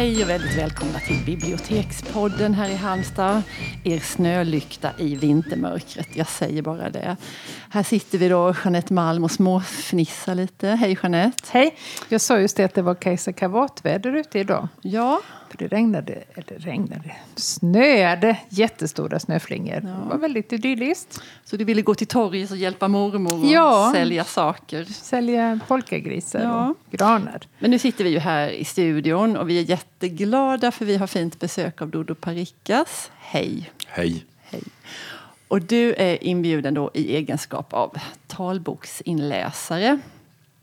Hej och väldigt välkomna till Bibliotekspodden här i Halmstad. Er snölykta i vintermörkret, jag säger bara det. Här sitter vi då, Jeanette Malm och småfnissar lite. Hej Jeanette! Hej! Jag sa just det att det var Kajsa Kavatväder ute idag. Ja. För det regnade, eller regnade, snöade jättestora snöflingor. Ja. Det var väldigt idylliskt. Så du ville gå till torget och hjälpa mormor och ja. sälja saker? Sälja polkagrisar ja. och granar. Men nu sitter vi ju här i studion och vi är jätteglada för vi har fint besök av Dodo Parikas. Hej! Hej! Hej. Och du är inbjuden då i egenskap av talboksinläsare.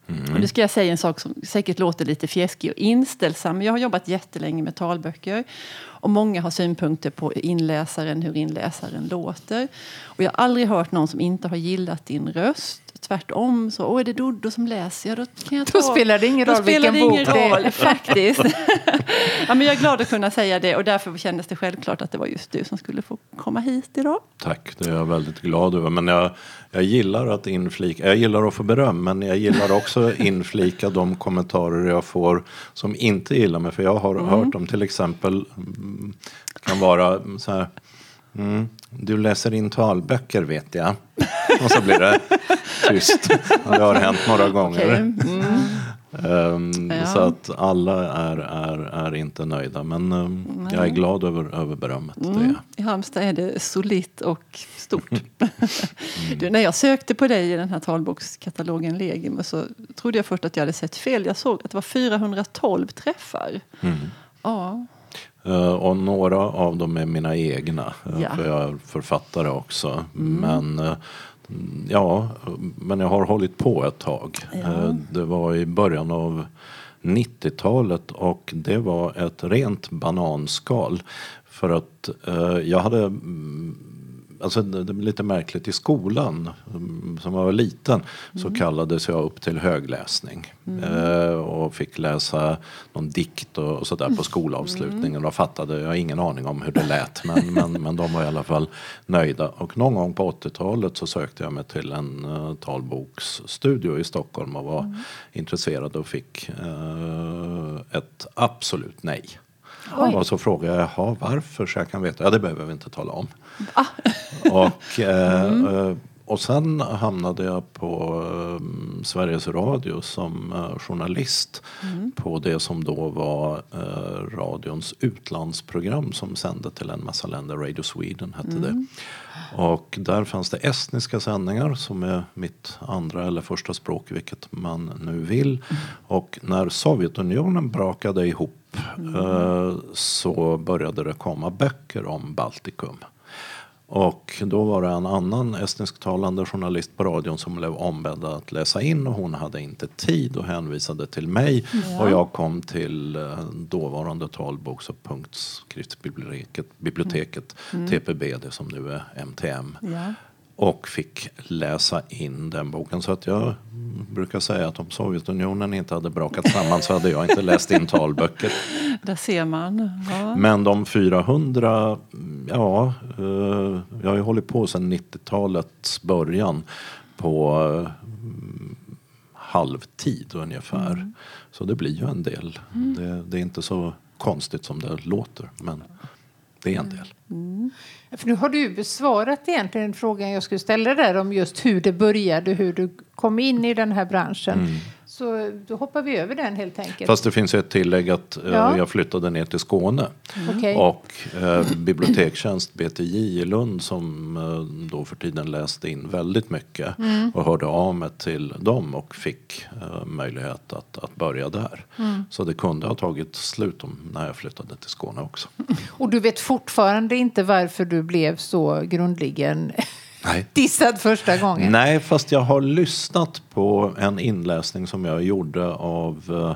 Mm. Och nu ska jag säga en sak som säkert låter lite fjäskig och inställsam. Jag har jobbat jättelänge med talböcker. Och många har synpunkter på inläsaren, hur inläsaren låter. Och jag har aldrig hört någon som inte har gillat din röst tvärtom. Så, Åh, är det Doddo som läser? Ja, då, kan jag ta... då spelar det ingen roll vilken det ingen bok det är. faktiskt. ja, men jag är glad att kunna säga det och därför kändes det självklart att det var just du som skulle få komma hit idag. Tack, det är jag väldigt glad över. Men jag, jag gillar att inflika, jag gillar att få beröm men jag gillar också inflika de kommentarer jag får som inte gillar mig. För jag har mm. hört om till exempel mm, kan vara så här Mm. Du läser in talböcker vet jag. Och så blir det tyst. Det har hänt några gånger. Okay. Mm. Um, ja. Så att alla är, är, är inte nöjda. Men um, jag är glad över, över berömmet. Mm. I Halmstad är det solitt och stort. mm. du, när jag sökte på dig i den här talbokskatalogen Legim så trodde jag först att jag hade sett fel. Jag såg att det var 412 träffar. Mm. Ja. Uh, och några av dem är mina egna. Uh, ja. För jag är författare också. Mm. Men uh, ja, men jag har hållit på ett tag. Ja. det var i början av 90-talet och det var ett rent bananskal. För att jag hade mm, alltså det är lite märkligt, i skolan mm, som jag var liten mm. så kallades jag upp till högläsning. Mm. Eh, och fick läsa någon dikt och, och sådär på skolavslutningen. Mm. Och fattade, jag ingen aning om hur det lät men, men, men de var i alla fall nöjda. Och någon gång på 80-talet så sökte jag mig till en uh, talboksstudio i Stockholm och var mm. intresserad och fick uh, ett absolut nej. Oj. Och så frågade jag, jaha varför? Så jag kan veta. Ja det behöver vi inte tala om. Ah. och, eh, mm. Och sen hamnade jag på eh, Sveriges Radio som eh, journalist mm. på det som då var eh, radions utlandsprogram som sände till en massa länder. Radio Sweden hette mm. det. Och där fanns det estniska sändningar som är mitt andra eller första språk, vilket man nu vill. Mm. Och när Sovjetunionen brakade ihop mm. eh, så började det komma böcker om Baltikum. Och då var det en annan estnisktalande journalist på radion som blev ombedd att läsa in och hon hade inte tid och hänvisade till mig. Ja. Och jag kom till eh, dåvarande talboks och punktskriftsbiblioteket biblioteket, mm. TPB, det som nu är MTM. Ja och fick läsa in den boken. Så att jag brukar säga att om Sovjetunionen inte hade brakat samman så hade jag inte läst in talböcker. Där ser man. Ja. Men de 400, ja, eh, jag har ju hållit på sedan 90-talets början på eh, halvtid ungefär. Mm. Så det blir ju en del. Mm. Det, det, är inte så konstigt som det låter. Men det är en del. Mm. För nu har du besvarat egentligen frågan jag skulle ställa där om just hur det började, hur du kom in i den här branschen. Mm. Så då hoppar vi över den helt enkelt. Fast det finns ett tillägg att eh, ja. jag flyttade ner till Skåne. Mm. Okay. Och eh, bibliotekstjänst BTJ i Lund som eh, då för tiden läste in väldigt mycket. Mm. Och hörde av mig till dem och fick eh, möjlighet att, att börja där. Mm. Så det kunde ha tagit slut om, när jag flyttade till Skåne också. Och du vet fortfarande inte varför du blev så grundligen Nej. dissad första gången? Nej, fast jag har lyssnat på en inläsning som jag gjorde av eh,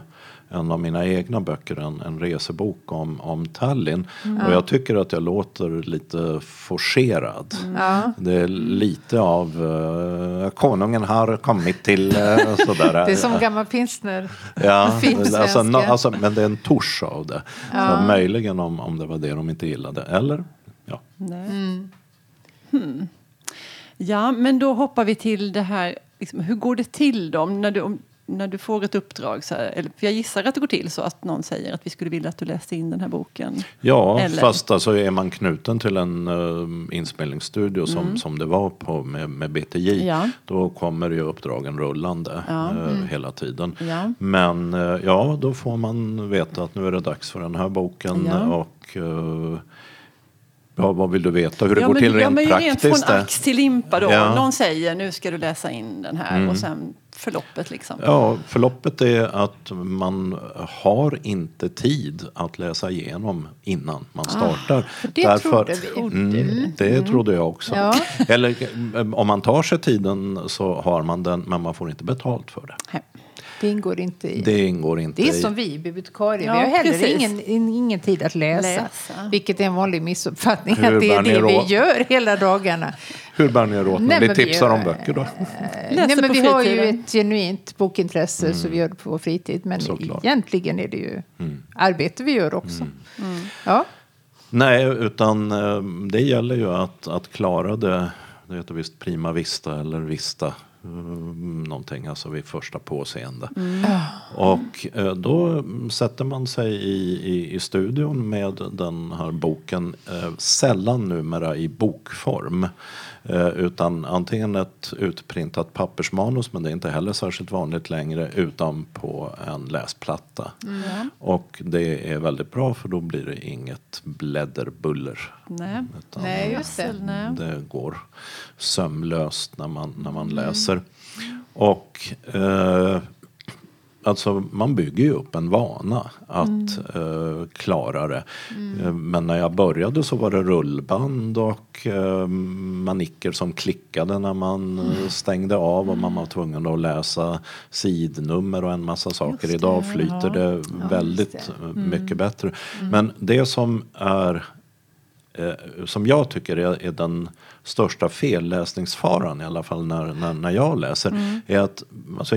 en av mina egna böcker, en, en resebok om, om Tallinn. Mm. Och jag tycker att jag låter lite forcerad. Mm. Det är lite av uh, konungen har kommit till uh, sådär. Det är som gammal pilsner. Ja, alltså, no, alltså, men det är en tors av det. Ja. Så möjligen om, om det var det de inte gillade. Eller? Ja. Mm. Hmm. Ja, men då hoppar vi till det här. Liksom, hur går det till då? När du, när du får ett uppdrag, så här, eller, jag gissar att det går till så att någon säger att vi skulle vilja att du läste in den här boken. Ja, Eller- fast alltså är man knuten till en uh, inspelningsstudio som, som det var på med, med BTJ, Mm. Ja. då kommer ju uppdragen rullande Ja. Mm. eh, hela tiden. Ja. Men eh, ja, då får man veta att nu är det dags för den här boken och ja, vad vill du veta hur det ja, går men, till ja, rent men ju rent praktiskt? från ax till limpa då. Ja. Någon säger nu ska du läsa in den här och sen förloppet liksom. Ja, förloppet är att man har inte tid att läsa igenom innan man startar. det Därför trodde vi. Mm, det trodde jag också. Ja. Eller eh, om man tar sig tiden så har man den, men man får inte betalt för det. Det ingår inte i... Det ingår inte Det är i... som vi bibliotekarier. Ja, vi har heller precis. ingen, in- ingen tid att läsa, Läsa. Vilket är en vanlig missuppfattning. Hur att det är ni det vi gör hela dagarna. Hur bär ni er åt när vi tipsar gör- om böcker då? Läser Nej, men vi har ju ett genuint bokintresse så vi gör det på vår fritid. Men Såklart. egentligen är det ju arbete vi gör också. Ja. Nej, utan eh, det gäller ju att, att klara det. Det heter visst prima vista eller vista. Eh, Någonting, alltså vid första påseende. Och eh, då sätter man sig i, i, i studion med den här boken. Eh, sällan numera i bokform. Eh, utan antingen ett utprintat pappersmanus, men det är inte heller särskilt vanligt längre, utan på en läsplatta. Och det är väldigt bra för då blir det inget blädderbuller. Nej. Utan Nej, just det. Nej. det går sömlöst när man, när man läser. Och eh, alltså man bygger ju upp en vana att eh, klara det. Eh, Men när jag började så var det rullband och eh, manicker som klickade när man eh, stängde av och man var tvungen att läsa sidnummer och en massa saker. det, Idag flyter det väldigt eh, mycket bättre. Men det som är eh, som jag tycker är, är den största felläsningsfaran, i alla fall när, när, när jag läser, är att, alltså,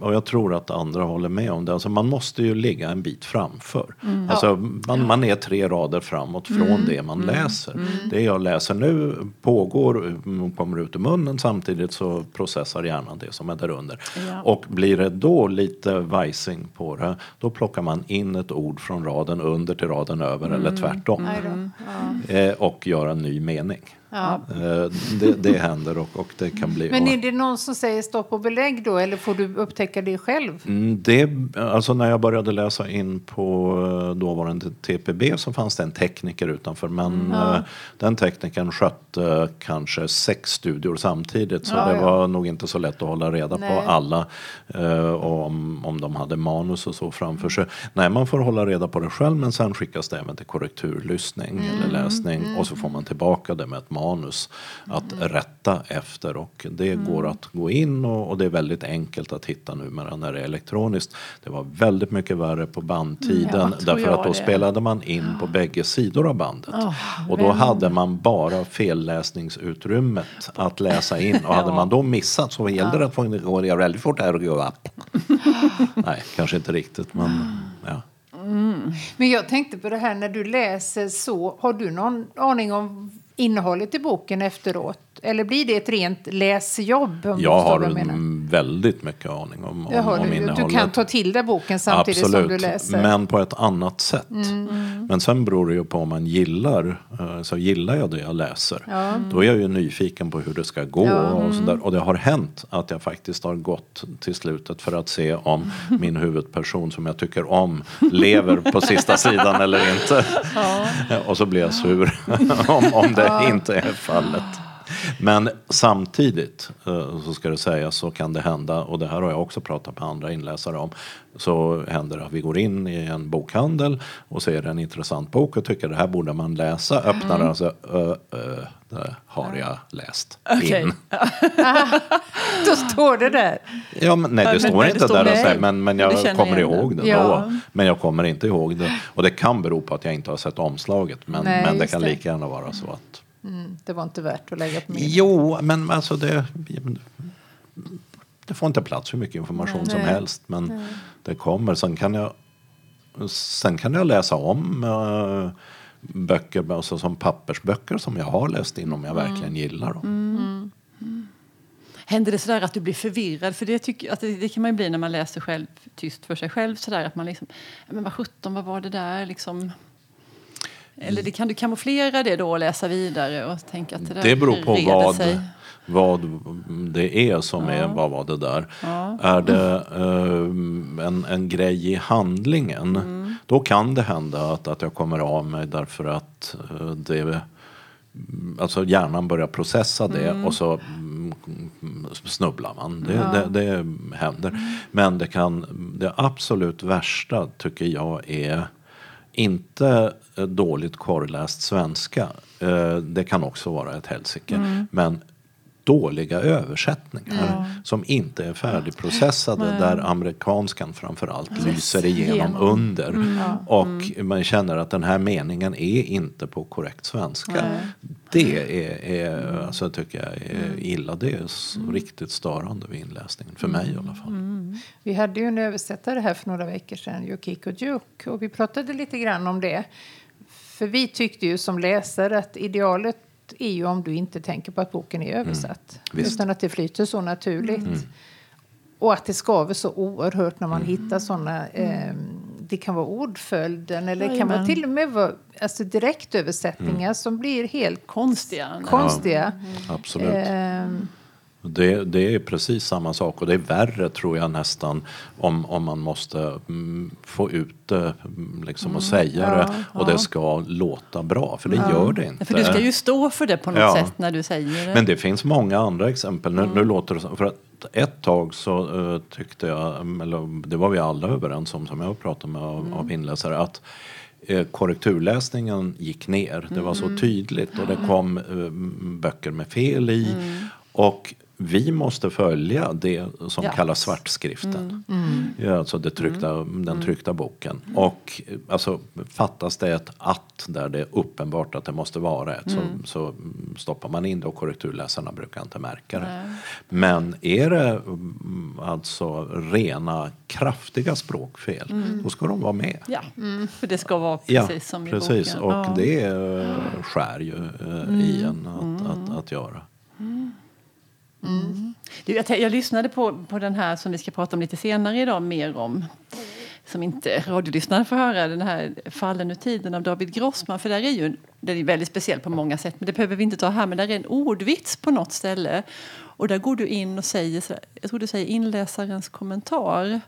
och jag tror att andra håller med om det, alltså man måste ju ligga en bit framför. Alltså, man, man är tre rader framåt från det man läser. Det jag läser nu pågår, mm, kommer ut ur munnen, samtidigt så processar hjärnan det som är där under. Ja. Och blir det då lite vajsing på det, då plockar man in ett ord från raden under till raden över eller tvärtom. Ja. Eh, och gör en ny mening. Ja. Eh, det, det händer och, och det kan bli... Men är det någon som säger stopp och belägg då? Eller får du upptäcka det själv? Mm, Det, alltså när jag började läsa in på eh, dåvarande TPB så fanns det en tekniker utanför men eh, den teknikern skötte kanske sex studior samtidigt så Ja, det ja. var nog inte så lätt att hålla reda Nej. på alla om, om de hade manus och så framför sig. Nej, man får hålla reda på det själv men sen skickas det även till korrekturlyssning eller läsning och så får man tillbaka det med ett manus att rätta efter och det går att gå in och, och det är väldigt enkelt att hitta numera när det är elektroniskt. Det var väldigt mycket värre på bandtiden tror därför jag att då det. spelade man in på bägge sidor av bandet. och då hade man bara felläsningsutrymmet att läsa in och hade man då missat så gällde det att få gå ner väldigt fort här och gå upp. Nej, kanske inte riktigt men ja. Men jag tänkte på det här när du läser så. Har du någon aning om innehållet i boken efteråt? Eller blir det ett rent läsjobb? Jag har jag väldigt mycket aning om, om, Jag har om du, du innehållet. kan ta till dig boken samtidigt Absolut, som du läser. men på ett annat sätt. Men sen beror det ju på om man gillar, eh, så gillar jag det jag läser. Då är jag ju nyfiken på hur det ska gå och sådär. Och det har hänt att jag faktiskt har gått till slutet för att se om min huvudperson som jag tycker om lever på sista sidan eller inte. Och så blir jag sur om, om det inte är fallet. Men samtidigt eh, så ska det sägas så kan det hända och det här har jag också pratat med andra inläsare om. Så händer det att vi går in i en bokhandel och ser en intressant bok och tycker det här borde man läsa. Öppnar den och säger ö, ö, det har jag läst Okej. in. Då står det där. Ja, men, nej, det Men- står men det inte står där och nej. säger, men, men jag kommer ihåg det. det Ja. då. Men jag kommer inte ihåg det. Och det kan bero på att jag inte har sett omslaget. Men, Nej, men det kan det. lika gärna vara så att Mm, det var inte värt att lägga på minnet. Jo, men alltså det... Det får inte plats hur mycket information som Nej. helst. Men det kommer. Sen kan jag, sen kan jag läsa om äh, böcker alltså som pappersböcker som jag har läst in om jag verkligen gillar dem. Händer det sådär att du blir förvirrad? För det, tycker, att det, det kan man ju bli när man läser själv, tyst för sig själv. Sådär, att man liksom, men vad sjutton, vad var det där? Liksom, eller det, kan du kamouflera det då och läsa vidare och tänka att det där Det beror på vad, sig. vad det är som ja. är vad var det där. Ja. Är det uh, en, en grej i handlingen mm. då kan det hända att, att jag kommer av mig därför att uh, det Alltså hjärnan börjar processa det mm. och så mm, snubblar man. Det, ja. det, det händer. Mm. Men det, kan, det absolut värsta tycker jag är inte dåligt korrläst svenska. Eh, det kan också vara ett helsike. Mm. Men dåliga översättningar mm. som inte är färdigprocessade mm. där amerikanskan framförallt yes. lyser igenom Genom. under. Mm. Och mm. man känner att den här meningen är inte på korrekt svenska. Det är, är alltså, tycker jag är mm. illa. Det är mm. riktigt störande vid inläsningen, för mig i alla fall. Vi hade ju en översättare här för några veckor sedan, Yukiko Juk, och vi pratade lite grann om det. För vi tyckte ju som läsare att idealet är ju om du inte tänker på att boken är översatt. Mm. Utan att det flyter så naturligt. Mm. Och att det skaver så oerhört när man mm. hittar såna... Eh, det kan vara ordföljden eller det kan vara till och med vara alltså direktöversättningar mm. som blir helt konstiga. konstiga. Ja, absolut. Eh, det, det, är precis samma sak och det är värre tror jag nästan om, om man måste mm, få ut det mm, liksom, och mm. säga det och det ska låta bra för det ja. gör det inte. För du ska ju stå för det på något sätt när du säger det. Men det finns många andra exempel. Nu, nu låter det för att ett tag så uh, tyckte jag, eller det var vi alla överens om som jag pratade med av, av inläsare, att eh, korrekturläsningen gick ner. Det var så tydligt och det kom uh, böcker med fel i. Och vi måste följa det som ja. kallas svartskriften. Mm. Mm. Alltså det tryckta, mm. den tryckta boken. Mm. Och alltså, fattas det ett att där det är uppenbart att det måste vara ett så, mm. så, stoppar man in det och korrekturläsarna brukar inte märka det. Nej. Men är det mm, alltså rena kraftiga språkfel då ska de vara med. Ja, för det ska vara precis ja, som i precis. boken. Och ja. det uh, skär ju uh, i en att, att, att, att göra. Mm. Jag, jag, lyssnade på, på den här som vi ska prata om lite senare idag, mer om som inte radiolyssnaren får höra, den här Fallen ur tiden av David Grossman. För där är ju, den är väldigt speciell på många sätt, men det behöver vi inte ta här. Men där är en ordvits på något ställe. Och där går du in och säger, jag tror du säger inläsarens kommentar.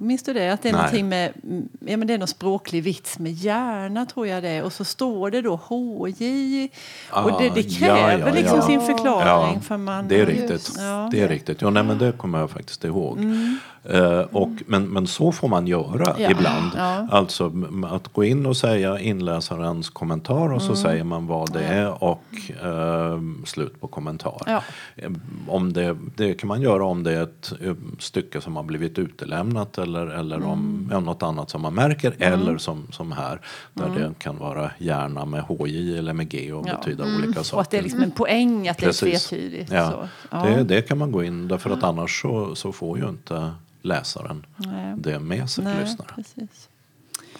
Minns du det? Att det är, någonting med, ja, men det är någon språklig vits med hjärna, tror jag det är. Och så står det då HJ. Ah, och det, det kräver ja, ja, liksom ja. sin förklaring. för man, det är riktigt. Det är riktigt. Ja, nej, men det kommer jag faktiskt ihåg. Mm. Uh, och, men, men så får man göra ja. ibland. Ja. Alltså att gå in och säga inläsarens kommentar och mm. så säger man vad det är och uh, slut på kommentar. Ja. Uh, om det, det kan man göra om det är ett stycke som har blivit utelämnat eller, eller mm. om ja, något annat som man märker mm. eller som, som här där mm. det kan vara hjärna med HJ eller med G och betyda mm. olika saker. Och att det är liksom en poäng att Precis. det är tvetydigt. Ja. Det, det kan man gå in därför att annars så, så får ju inte läsaren Nej. det med sig Nej, lyssnaren. Precis.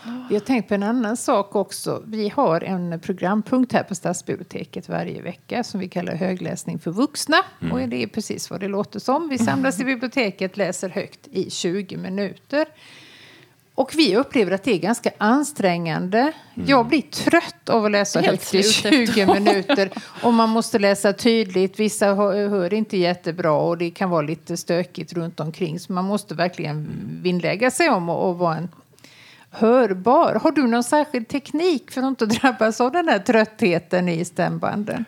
Har tänkt på en annan sak också. Vi har en programpunkt här på Stadsbiblioteket varje vecka som vi kallar högläsning för vuxna. Mm. Och det är precis vad det låter som. Vi samlas i biblioteket, läser högt i 20 minuter. Och vi upplever att det är ganska ansträngande. Mm. Jag blir trött av att läsa högt i 20 minuter. Och man måste läsa tydligt. Vissa hör inte jättebra och det kan vara lite stökigt runt omkring. Så man måste verkligen vinnlägga sig om att vara en hörbar. Har du någon särskild teknik för att inte drabbas av den här tröttheten i stämbanden?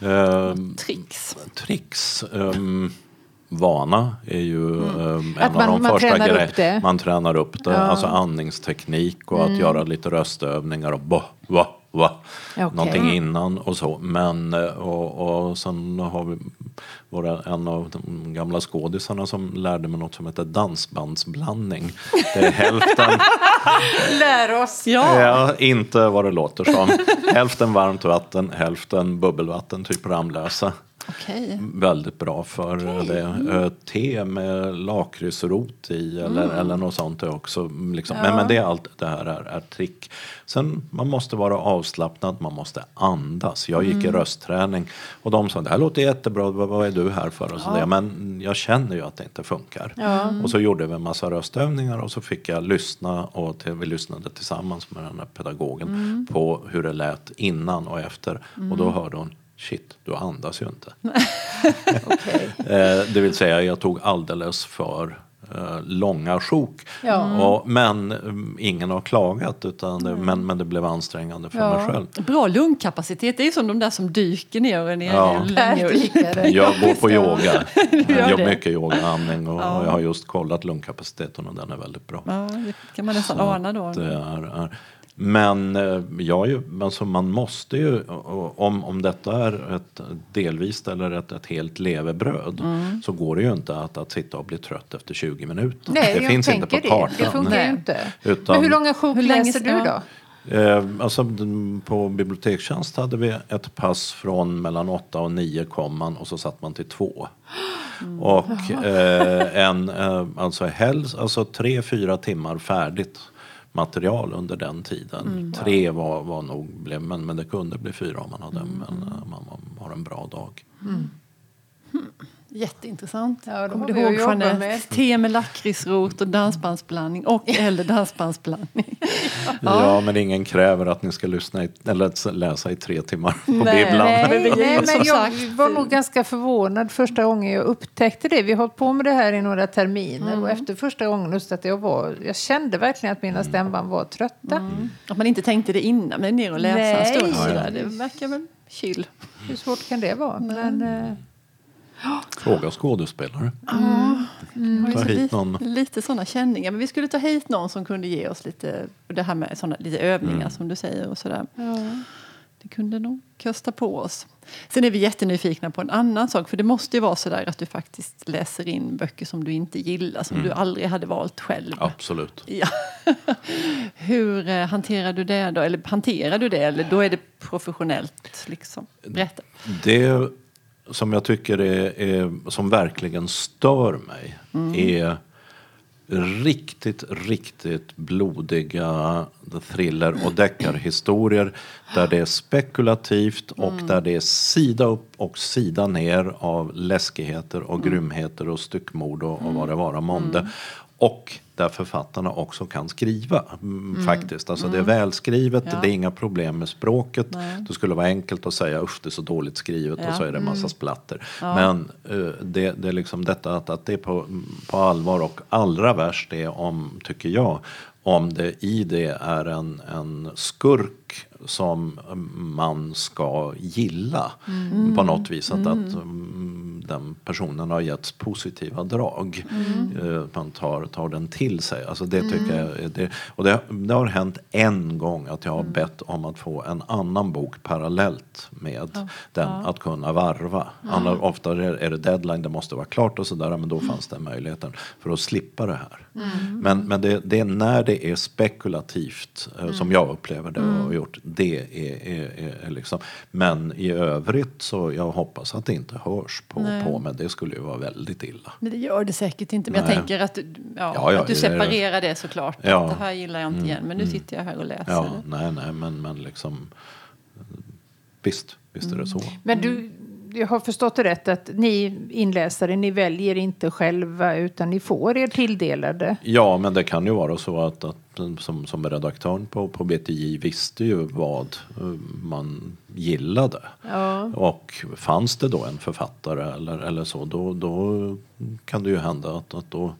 Um, tricks. Tricks. Um vana är ju mm. um, en man, av de första grejerna. Man tränar upp det. Ja. Alltså andningsteknik och mm. att göra lite röstövningar och bo, va, va. Okay. Någonting innan och så. Men eh, och, och sen har vi var en av de gamla skådisarna som lärde mig något som heter dansbandsblandning. Det är hälften... Lär oss! Ja. ja. Inte vad det låter som. hälften varmt vatten, hälften bubbelvatten, typ Ramlösa. Okay. Väldigt bra för okay. det. Te med lakritsrot i eller, mm. eller något sånt är också. Liksom. Ja. Men, men det är allt det här är, är trick. Sen man måste vara avslappnad, man måste andas. Jag gick mm. i röstträning och de sa det här låter jättebra, vad är du här för? Och så ja. det. Men jag känner ju att det inte funkar. Ja. Och så gjorde vi en massa röstövningar och så fick jag lyssna och till, vi lyssnade tillsammans med den här pedagogen mm. på hur det lät innan och efter. Och då mm. hörde hon Shit, du andas ju inte. okay. Eh, det vill säga, jag tog alldeles för eh, långa sjok. Ja. Och, men um, ingen har klagat, utan det, men, men det blev ansträngande för ja. mig själv. Bra lungkapacitet, det är som de där som dyker ner och ner. Ja. Jag går på yoga. jag gör mycket yoga, andning och, ja. och, jag har just kollat lungkapaciteten och den är väldigt bra. Ja, det kan man nästan ana då. Det är, är, men eh, ja, alltså man måste ju, om, om detta är ett delvis eller ett, ett helt levebröd mm. så går det ju inte att, att sitta och bli trött efter 20 minuter. Nej, det finns inte på kartan. Det, det funkar ju inte. Utan, Men hur långa sjok läser du då? Eh, alltså, på bibliotekstjänst hade vi ett pass från mellan 8 och 9 kom man och så satt man till 2. Mm. Och eh, en, eh, alltså helst, alltså 3-4 timmar färdigt material under den tiden. Mm. Tre var, var nog, blev, men, men det kunde bli fyra om man, hade, mm. men, man, man har en bra dag. Mm. Jätteintressant. Ja, Kommer du ihåg Jeanette? Med. Te med lakritsrot och dansbandsblandning och eller dansbandsblandning. ja. ja, men ingen kräver att ni ska lyssna i, eller läsa i tre timmar på nej, Bibeln. Nej, nej, men jag var nog ganska förvånad första gången jag upptäckte det. Vi har hållit på med det här i några terminer mm. och efter första gången just att jag var, jag kände verkligen att mina stämband var trötta. Mm. Att man inte tänkte det innan, men ner och läsa nej. en stund. Ja, Det verkar väl chill. Hur svårt kan det vara? Men, eh, Fråga skådespelare. Mm. Mm. Ta hit någon. Lite sådana känningar. Men vi skulle ta hit någon som kunde ge oss lite, det här med såna, lite övningar mm. som du säger. och sådär. Ja. Det kunde nog kosta på oss. Sen är vi jättenyfikna på en annan sak. För det måste ju vara så där att du faktiskt läser in böcker som du inte gillar. Som mm. du aldrig hade valt själv. Absolut. Ja. Hur eh, hanterar du det då? Eller hanterar du det? Eller då är det professionellt? Liksom? Berätta. Det som jag tycker är, är som verkligen stör mig mm. är riktigt, riktigt blodiga thriller och deckarhistorier där det är spekulativt och mm. där det är sida upp och sida ner av läskigheter och mm. grymheter och styckmord och, och vad det vara månde. Mm. Och där författarna också kan skriva. Mm, mm. Faktiskt. Alltså mm. Det är mm. välskrivet, ja. det är inga problem med språket. Nej. Det skulle vara enkelt att säga usch det är så dåligt skrivet ja. och så är det en massa mm. splatter. Ja. Men uh, det, det är liksom detta att, att det är på, på allvar och allra värst är om, tycker jag, om det i det är en, en skurk som man ska gilla mm. på något vis. Att, mm. att um, den personen har getts positiva drag. Mm. Uh, man tar, tar den till sig. Alltså det tycker mm. jag, det, och det, det, har hänt en gång att jag har mm. bett om att få en annan bok parallellt med ja. den ja. att kunna varva. Annars, ofta är det deadline, det måste vara klart och sådär men då mm. fanns den möjligheten för att slippa det här. Men, men det, det, är när det är spekulativt uh, som jag upplever det och gjort det är, är, är, liksom. Men i övrigt så jag hoppas att det inte hörs på, på men det skulle ju vara väldigt illa. Men det gör det säkert inte. Men Nej. jag tänker att du, ja, ja, ja, att du separerar det såklart. Ja. Det här gillar jag inte mm, igen. Men nu mm. sitter jag här och läser ja. Nej, nej, men, men liksom visst, visst är det så. Men du, jag har förstått det rätt att ni inläsare, ni väljer inte själva utan ni får er tilldelade? Ja, men det kan ju vara så att, att som, som redaktören på, på BTJ visste ju vad eh, man gillade. Ja. Och fanns det då en författare eller, eller så, då, då kan det ju hända att, att då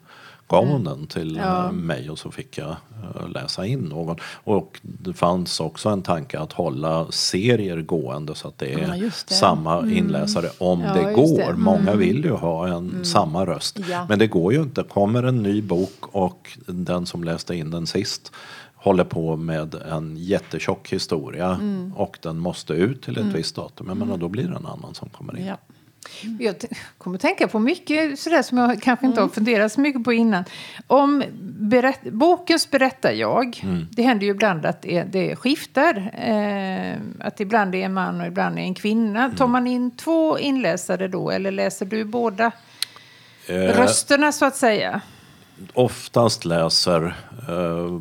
gav hon den till ja. mig och så fick jag eh, läsa in någon. Och det fanns också en tanke att hålla serier gående så att det är ja, det. samma mm. inläsare om ja, det går. Det. Många mm. vill ju ha en mm. samma röst. Men det går ju inte. Kommer en ny bok och den som läste in den sist håller på med en jättetjock historia mm. och den måste ut till ett mm. visst datum. Jag menar, då blir det en annan som kommer in. Jag kommer att tänka på mycket sådär som jag kanske inte har mm. funderat så mycket på innan. Om berätt, bokens berättar jag. Mm. Det händer ju ibland att det, det skiftar. Eh, att ibland är en man och ibland är en kvinna. Mm. Tar man in två inläsare då eller läser du båda eh, rösterna så att säga? Oftast läser eh,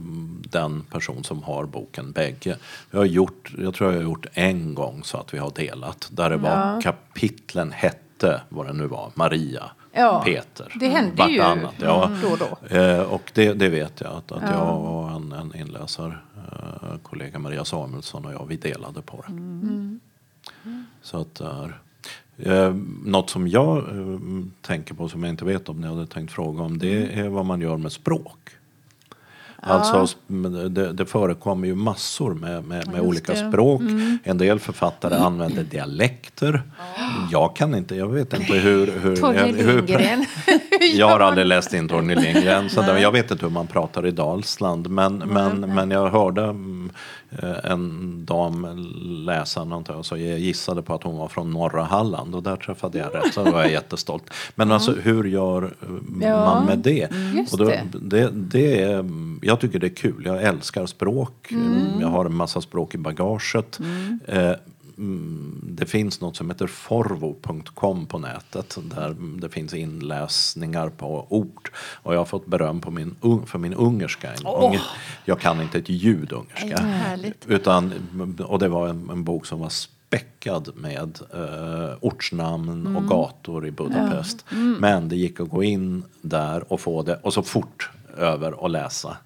den person som har boken bägge. Jag, har gjort, jag tror jag har gjort en gång så att vi har delat. Där det var kapitlen hette, vad det nu var, Maria. Ja, Peter. Det hände ju annat. Ja. Mm. då och då. Eh, och det, det, vet jag att, att ja. jag och en, en inläsarkollega, eh, Maria Samuelsson och jag, vi delade på det. Mm. Så att där. Eh, något som jag eh, tänker på som jag inte vet om ni hade tänkt fråga om det är vad man gör med språk. Alltså, det, det förekommer ju massor med, med, med olika det. språk. Mm. En del författare mm. använder dialekter. Jag kan inte, jag vet inte hur... hur Torgny Lindgren. jag har aldrig läst in Torgny Lindgren, så jag vet inte hur man pratar i Dalsland. Men, men, men jag hörde mm, Eh, en dam läsa någonting och så jag gissade på att hon var från norra Halland och där träffade jag rätt så var jag jättestolt. Men alltså hur gör eh, man med det? Mm, och då, det, det är, jag tycker det är kul, jag älskar språk, mm. jag har en massa språk i bagaget. Mm. Det finns något som heter forvo.com på nätet där det finns inläsningar på ord. Och jag har fått beröm på min, för min ungerska. Oh. Jag kan inte ett ljud ungerska. Utan, och det var en, en bok som var späckad med eh, ortsnamn mm. och gator i Budapest. Mm. Men det gick att gå in där och få det och så fort över och läsa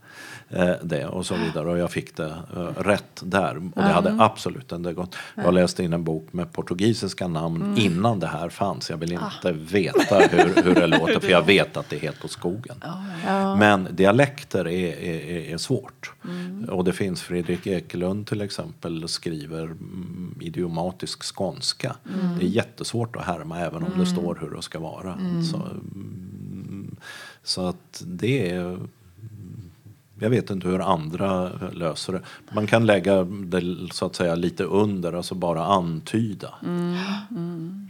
det och så vidare. Och jag fick det eh, rätt där. Och det hade absolut inte gått. Jag läste in en bok med portugisiska namn mm. innan det här fanns. Jag vill inte ah. veta hur, hur det låter för jag vet att det är helt på skogen. Ja. Men dialekter är, är, är svårt. Mm. Och det finns Fredrik Ekelund till exempel skriver mm, idiomatisk skånska. Mm. Det är jättesvårt att härma även om det mm. står hur det ska vara. Mm. Så, mm, så att det är jag vet inte hur andra löser det. Man kan lägga det så att säga lite under, alltså bara antyda. Mm, mm.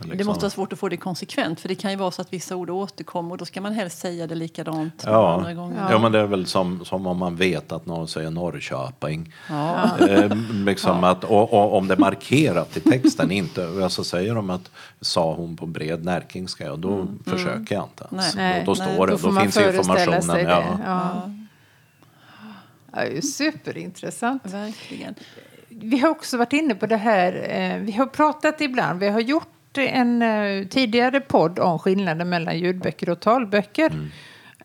Liksom. Det måste vara svårt att få det konsekvent för det kan ju vara så att vissa ord återkommer och då ska man helst säga det likadant ja. andra gånger. Ja. ja men det är väl som, som om man vet att någon säger Norrköping. Ja. Eh, liksom ja. att, och, och, om det är markerat i texten inte, alltså säger de att sa hon på bred närkingska, och då mm. försöker jag inte ens. Nej. Då, då står Nej, det, då, då finns informationen. Ja. Ja, superintressant. Verkligen. Vi har också varit inne på det här, eh, vi har pratat ibland, vi har gjort en eh, tidigare podd om skillnaden mellan ljudböcker och talböcker. Mm.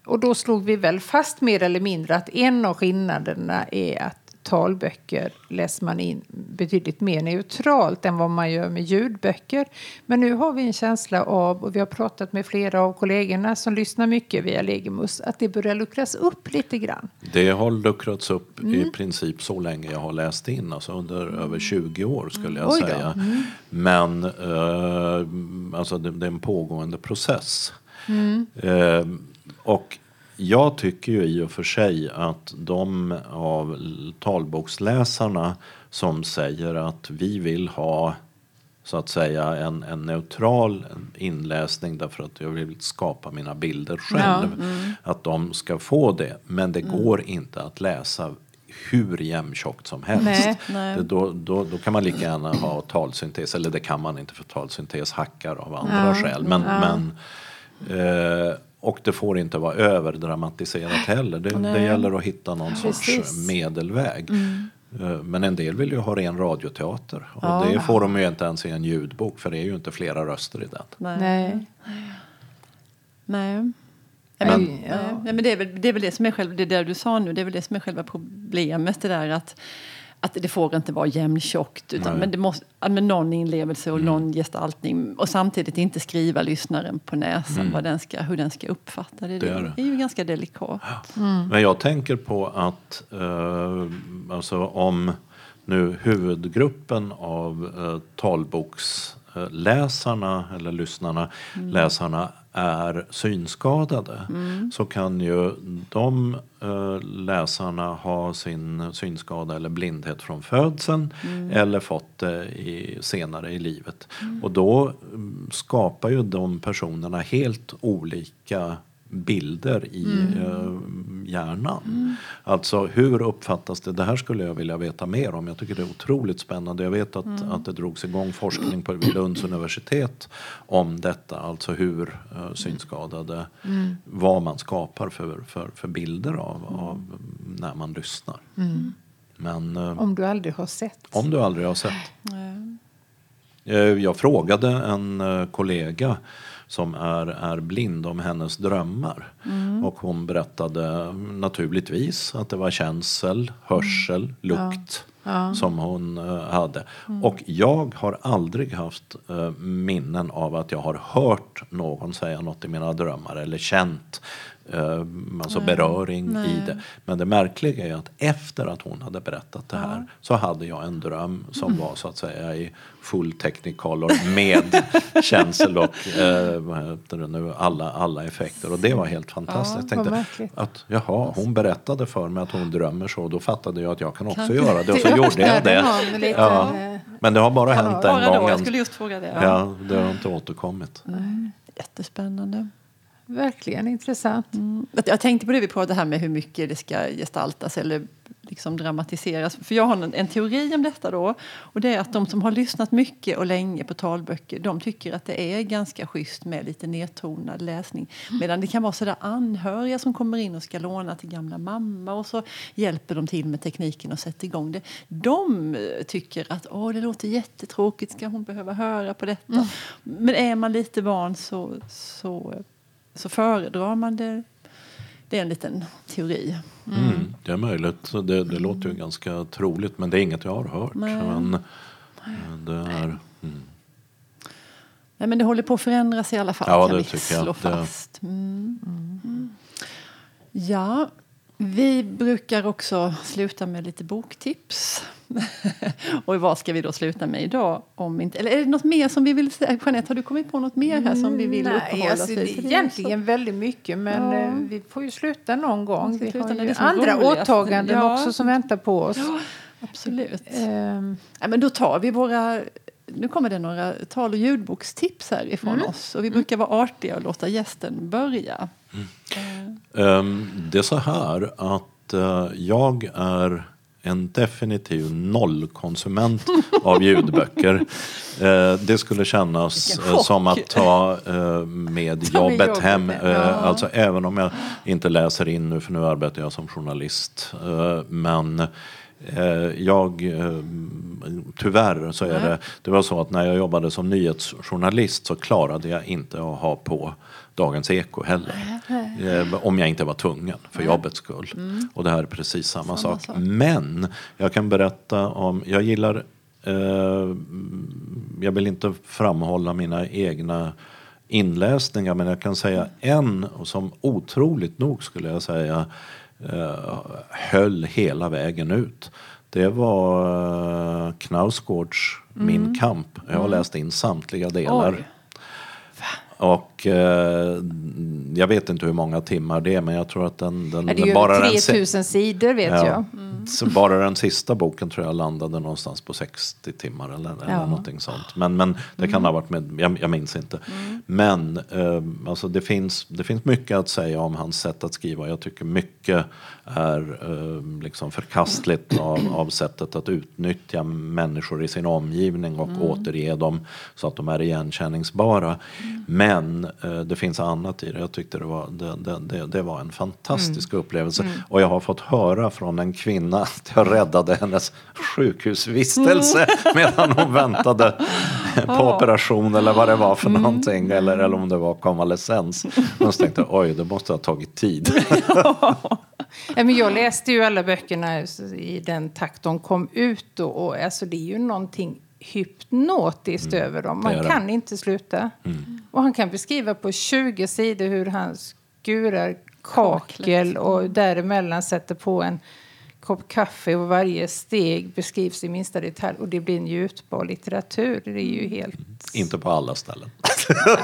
Och då slog vi väl fast mer eller mindre att en av skillnaderna är att talböcker läser man in betydligt mer neutralt än vad man gör med ljudböcker. Men nu har vi en känsla av, och vi har pratat med flera av kollegorna som lyssnar mycket via Legimus, att det börjar luckras upp lite grann. Det har luckrats upp mm. i princip så länge jag har läst in, alltså under mm. över 20 år skulle jag säga. Mm. Men eh, alltså det, det, är en pågående process. Mm. Eh, och jag tycker ju i och för sig att de av talboksläsarna som säger att vi vill ha så att säga en, en neutral inläsning därför att jag vill skapa mina bilder själv. Ja, mm. Att de ska få det. Men det mm. går inte att läsa hur jämntjockt som helst. Nej, nej. Det, då, då, då kan man lika gärna ha talsyntes, eller det kan man inte för talsyntes hackar av andra ja, skäl. Men, ja. men eh, och det får inte vara överdramatiserat heller. Det, det gäller att hitta någon Precis. sorts medelväg. Mm. Eh, men en del vill ju ha ren radioteater. Och ja. det får de ju inte ens i en ljudbok för det är ju inte flera röster i den. Nej. Nej. Nej. Men, ja. ja. men det, är väl, det är väl det som är själva, det där du sa nu, det är väl det som är själva problemet. Det där att att det får inte vara jämntjockt utan men det måste, med någon inlevelse och mm. någon gestaltning och samtidigt inte skriva lyssnaren på näsan mm. vad den ska, hur den ska uppfatta det. Det, är, det är ju ganska delikat. Mm. Men jag tänker på att uh, alltså om nu huvudgruppen av uh, talboks eh, läsarna eller lyssnarna, mm. läsarna är synskadade mm. så kan ju de uh, läsarna ha sin synskada eller blindhet från födseln mm. eller fått det i, senare i livet. Mm. Och då mm, skapar ju de personerna helt olika bilder i mm. uh, hjärnan. Mm. Alltså hur uppfattas det? Det här skulle jag vilja veta mer om. Jag tycker det är otroligt spännande. Jag vet att, mm. att det drogs igång forskning på Lunds universitet om detta. Alltså hur uh, synskadade, mm. vad man skapar för, för, för bilder av, av när man lyssnar. Mm. Men, uh, om du aldrig har sett. Om du aldrig har sett. Jag frågade en kollega som är, är blind om hennes drömmar. Mm. Och hon berättade naturligtvis att det var känsel, hörsel, mm. lukt. Ja. som hon uh, hade. Mm. Och jag har aldrig haft uh, minnen av att jag har hört någon säga något i mina drömmar eller känt alltså Nej. beröring Nej. i det. Men det märkliga är att efter att hon hade berättat det här ja. så hade jag en dröm som mm. var så att säga i full technicolor med känsel och eh, vad heter det nu, alla, alla effekter. Och det var helt fantastiskt. Ja, jag tänkte att jaha, hon berättade för mig att hon drömmer så. Då fattade jag att jag kan också kan göra det. Och så gjorde jag det. Ja. Men det har bara hänt ja, en gång. Jag skulle just fråga det. Ja, det har inte återkommit. Nej. Jättespännande. Verkligen intressant. Mm. Jag tänkte på det vi pratade här med hur mycket det ska gestaltas eller liksom dramatiseras. För jag har en, en, teori om detta då. Och det är att de som har lyssnat mycket och länge på talböcker de tycker att det är ganska schysst med lite nedtonad läsning. Medan det kan vara sådär anhöriga som kommer in och ska låna till gamla mamma och så hjälper de till med tekniken och sätter igång det. De tycker att Åh, det låter jättetråkigt, ska hon behöva höra på detta? Mm. Men är man lite van så, så, så föredrar man det det är en liten teori. Mm. Mm, det är möjligt. Det, det mm. låter ju ganska troligt men det är inget jag har hört. Men, det är, mm. Nej, men det håller på att förändras i alla fall. Ja, kan det vi tycker slå jag. Fast. Mm. Mm. Ja, vi brukar också sluta med lite boktips. och vad ska vi då sluta med idag? Om inte, eller är det något mer som vi vill säga? Jeanette, har du kommit på något mer här som vi vill Nej, uppehålla alltså, Det är egentligen så... väldigt mycket men ja. Eh, vi får ju sluta någon gång. Vi har ju andra åtaganden ja. också som väntar på oss. Ja, absolut. Um. Ja, men då tar vi våra nu kommer det några tal och ljudbokstips här ifrån mm. oss. Och vi brukar vara artiga och låta gästen börja. Mm. Um, det är så här att uh, jag är en definitiv nollkonsument av ljudböcker. Eh, det skulle kännas eh, som att ta eh, med jobbet hem. Eh. Alltså även om jag inte läser in nu, för nu arbetar jag som journalist. Eh, men eh, jag, tyvärr så är det, det var så att när jag jobbade som nyhetsjournalist så klarade jag inte att ha på Dagens Eko heller. Eh, om jag inte var tvungen för jobbets skull. Mm. Och det här är precis samma, samma sak. sak. Men jag kan berätta om, jag gillar, eh, jag vill inte framhålla mina egna inläsningar men jag kan säga en som otroligt nog skulle jag säga eh, höll hela vägen ut. Det var eh, Knausgårds mm. Min kamp. Jag har mm. läst in samtliga delar. Oj. Och eh, jag vet inte hur många timmar det är men jag tror att den... den det är ju bara 3000 sidor vet ja, jag. Mm. Så bara den sista boken tror jag landade någonstans på 60 timmar eller, ja. eller någonting sånt. Men, men det kan mm. ha varit med, jag, jag minns inte. Mm. Men eh, alltså det, finns, det finns mycket att säga om hans sätt att skriva. Jag tycker mycket är eh, liksom förkastligt av, av sättet att utnyttja människor i sin omgivning och mm. återge dem så att de är igenkänningsbara. Mm. Men eh, det finns annat i det. Jag tyckte det var, det, det, det, det var en fantastisk mm. upplevelse. Mm. Och jag har fått höra från en kvinna att jag räddade hennes sjukhusvistelse mm. medan hon väntade på operation eller vad det var för mm. någonting. Eller, eller om det var konvalescens. Och så tänkte oj, det måste ha tagit tid. Ja, men jag läste ju alla böckerna i den takt de kom ut. Och, och alltså, det är ju någonting hypnotiskt mm. över dem. Man kan inte sluta. Mm. Och han kan beskriva på 20 sidor hur han skurar kakel och däremellan sätter på en kopp kaffe och varje steg beskrivs i minsta detalj och det blir njutbar litteratur. Det är ju helt... Inte på alla ställen.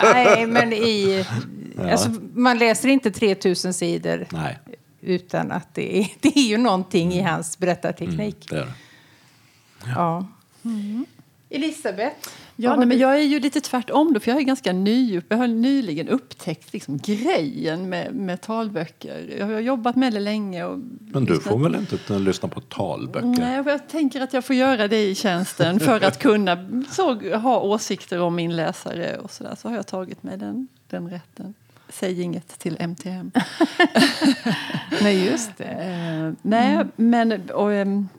Nej, men i... Ja. Alltså, man läser inte 3000 sidor Nej. utan att det är, det är ju någonting i hans berättarteknik. Mm, det är det. Ja. Mm. Elisabeth? Ja, nej, men jag är ju lite tvärtom då, för jag är ganska ny. Jag har nyligen upptäckt liksom, grejen med, med talböcker. Jag har jobbat med det länge. Och men du får väl inte lyssna på talböcker? Nej, jag tänker att jag får göra det i tjänsten för att kunna så, ha åsikter om min läsare och så där. Så har jag tagit mig den, den rätten. Säg inget till MTM. nej, just det. Uh, nej, mm. men... Och, um,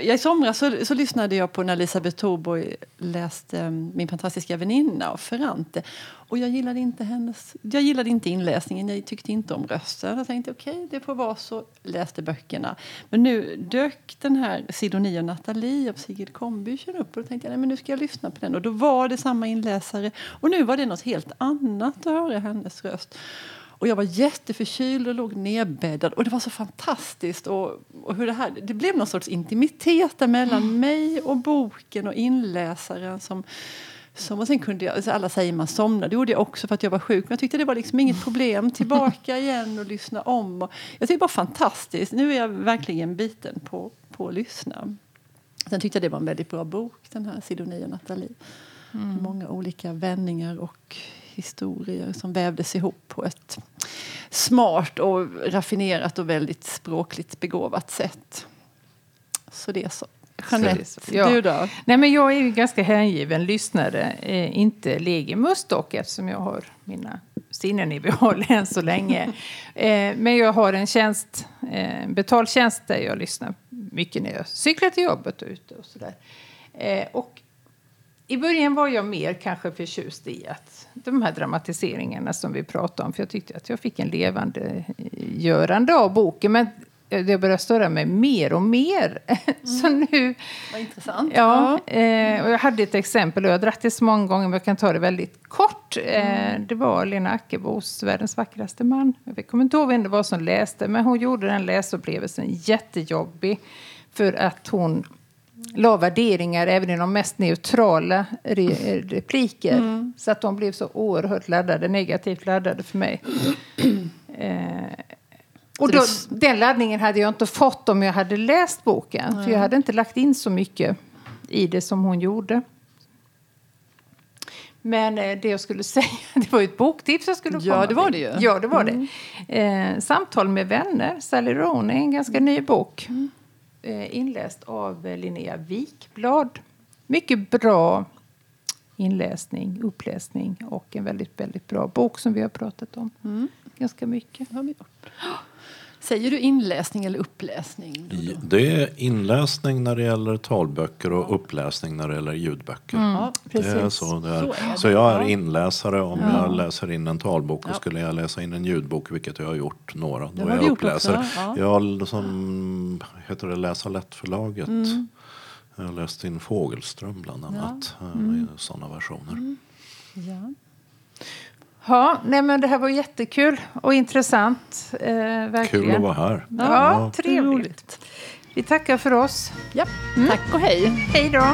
i somras så, så, lyssnade jag på när Elisabeth Thorborg läste eh, Min fantastiska väninna av Ferrante. Och jag gillade inte hennes, jag gillade inte inläsningen, jag tyckte inte om rösten. Jag tänkte okej, okay, det får vara så. Läste böckerna. Men nu dök den här Sidonie och Nathalie av Sigrid Combüchen upp och då tänkte jag nej, men nu ska jag lyssna på den. Och då var det samma inläsare och nu var det något helt annat att höra hennes röst. Och jag var jätteförkyld och låg nedbäddad. Och det var så fantastiskt. Och, och hur det, här, det blev någon sorts intimitet mellan mm. mig och boken och inläsaren. Som, som, och sen kunde jag, alla säger man somnade, det gjorde jag också för att jag var sjuk. Men jag tyckte det var liksom inget problem. Tillbaka igen och lyssna om. Och jag tyckte det var fantastiskt. Nu är jag verkligen biten på, på att lyssna. Sen tyckte jag det var en väldigt bra bok, den här Sidonie och Nathalie. Mm. Många olika vändningar och historier som vävdes ihop på ett smart och raffinerat och väldigt språkligt begåvat sätt. Så det är så. Jeanette, ja. du då? Nej, men jag är ju ganska hängiven lyssnare. Eh, inte legimus dock eftersom jag har mina sinnen i behåll än så länge. eh, men jag har en tjänst, eh, betald tjänst där jag lyssnar mycket när jag cyklar till jobbet och ute och sådär. Eh, och i början var jag mer kanske förtjust i att de här dramatiseringarna som vi pratade om. För jag tyckte att jag fick en levande görande av boken. Men det börjar störa mig mer och mer. Mm. så nu... Vad intressant. Ja, eh, och jag hade ett exempel och jag har dragit det så många gånger men jag kan ta det väldigt kort. Eh, mm. det var Lena Ackebos Världens vackraste man. Jag kommer inte ihåg vem det var som läste men hon gjorde den läsupplevelsen jättejobbig. För att hon la värderingar även i de mest neutrala re repliker. Mm. Så att de blev så oerhört laddade, negativt laddade för mig. eh, och då, den laddningen hade jag inte fått om jag hade läst boken. Mm. För jag hade inte lagt in så mycket i det som hon gjorde. Men eh, det jag skulle säga, det var ju ett boktips jag skulle Ja, det var det ju. Ja, det var mm. det. Eh, Samtal med vänner, Sally Rooney, en ganska ny bok. Mm. Eh, inläst av Linnea Wikblad. Mycket bra inläsning, uppläsning och en väldigt, väldigt bra bok som vi har pratat om mm. ganska mycket. Säger du inläsning eller uppläsning? Det är inläsning när det gäller talböcker och uppläsning när det gäller ljudböcker. Mm, det är så, det är. Så, är så, jag är inläsare om ja. jag läser in en talbok och skulle jag läsa in en ljudbok, vilket jag har gjort några, då är jag uppläsare. Ja. Jag som heter det Läsa lätt-förlaget. Mm. Jag har läst in Fågelström bland annat, ja. mm. sådana versioner. Mm. Ja. Ja, nej men det här var jättekul och intressant. Eh, verkligen. Kul att vara här. Ja, ja. trevligt. Vi tackar för oss. Ja, mm. tack och hej. Hej då.